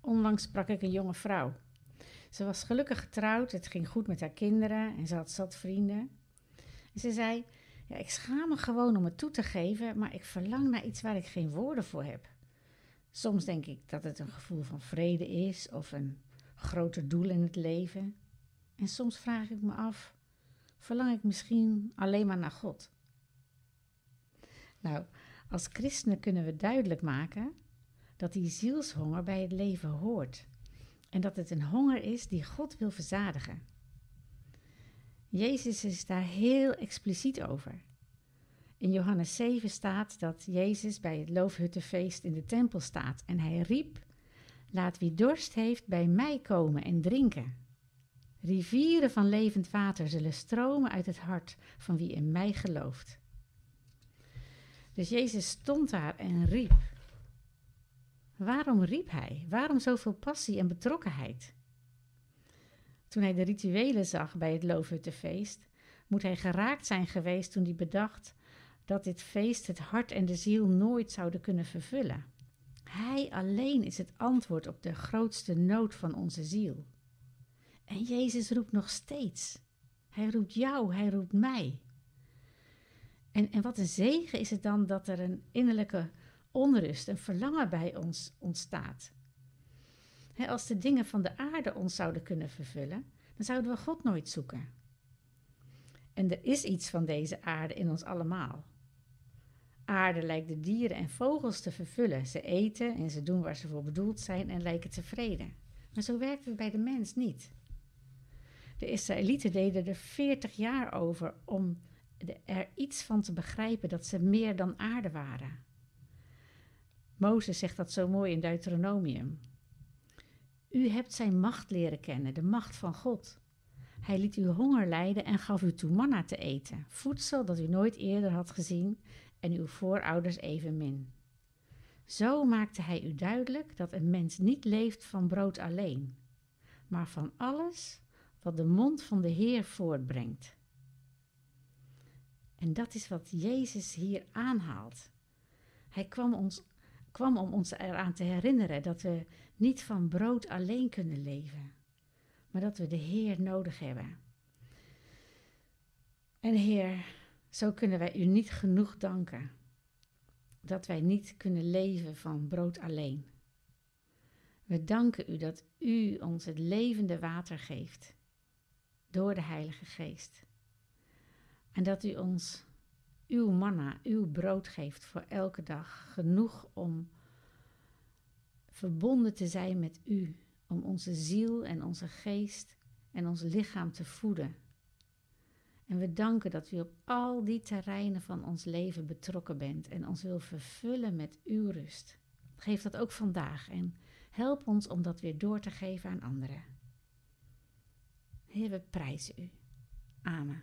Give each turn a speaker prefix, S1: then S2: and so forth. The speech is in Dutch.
S1: Onlangs sprak ik een jonge vrouw. Ze was gelukkig getrouwd, het ging goed met haar kinderen en ze had zat vrienden. En ze zei: ja, Ik schaam me gewoon om het toe te geven, maar ik verlang naar iets waar ik geen woorden voor heb. Soms denk ik dat het een gevoel van vrede is of een groter doel in het leven. En soms vraag ik me af: verlang ik misschien alleen maar naar God? Nou, als christenen kunnen we duidelijk maken dat die zielshonger bij het leven hoort en dat het een honger is die God wil verzadigen. Jezus is daar heel expliciet over. In Johannes 7 staat dat Jezus bij het loofhuttenfeest in de tempel staat en hij riep: Laat wie dorst heeft bij mij komen en drinken. Rivieren van levend water zullen stromen uit het hart van wie in mij gelooft. Dus Jezus stond daar en riep. Waarom riep hij? Waarom zoveel passie en betrokkenheid? Toen hij de rituelen zag bij het Loofhuttenfeest, moet hij geraakt zijn geweest toen hij bedacht dat dit feest het hart en de ziel nooit zouden kunnen vervullen. Hij alleen is het antwoord op de grootste nood van onze ziel. En Jezus roept nog steeds. Hij roept jou, hij roept mij. En, en wat een zegen is het dan dat er een innerlijke onrust, een verlangen bij ons ontstaat. als de dingen van de aarde ons zouden kunnen vervullen, dan zouden we God nooit zoeken. En er is iets van deze aarde in ons allemaal. Aarde lijkt de dieren en vogels te vervullen. Ze eten en ze doen waar ze voor bedoeld zijn en lijken tevreden. Maar zo werkt het bij de mens niet. De Israëlieten deden er 40 jaar over om er iets van te begrijpen dat ze meer dan aarde waren. Mozes zegt dat zo mooi in Deuteronomium. U hebt zijn macht leren kennen, de macht van God. Hij liet u honger lijden en gaf u toe manna te eten, voedsel dat u nooit eerder had gezien en uw voorouders evenmin. Zo maakte hij u duidelijk dat een mens niet leeft van brood alleen, maar van alles wat de mond van de Heer voortbrengt. En dat is wat Jezus hier aanhaalt. Hij kwam, ons, kwam om ons eraan te herinneren dat we niet van brood alleen kunnen leven, maar dat we de Heer nodig hebben. En Heer, zo kunnen wij u niet genoeg danken dat wij niet kunnen leven van brood alleen. We danken u dat u ons het levende water geeft door de Heilige Geest. En dat u ons uw manna, uw brood geeft voor elke dag, genoeg om verbonden te zijn met u, om onze ziel en onze geest en ons lichaam te voeden. En we danken dat u op al die terreinen van ons leven betrokken bent en ons wil vervullen met uw rust. Geef dat ook vandaag en help ons om dat weer door te geven aan anderen. Heer, we prijzen u. Amen.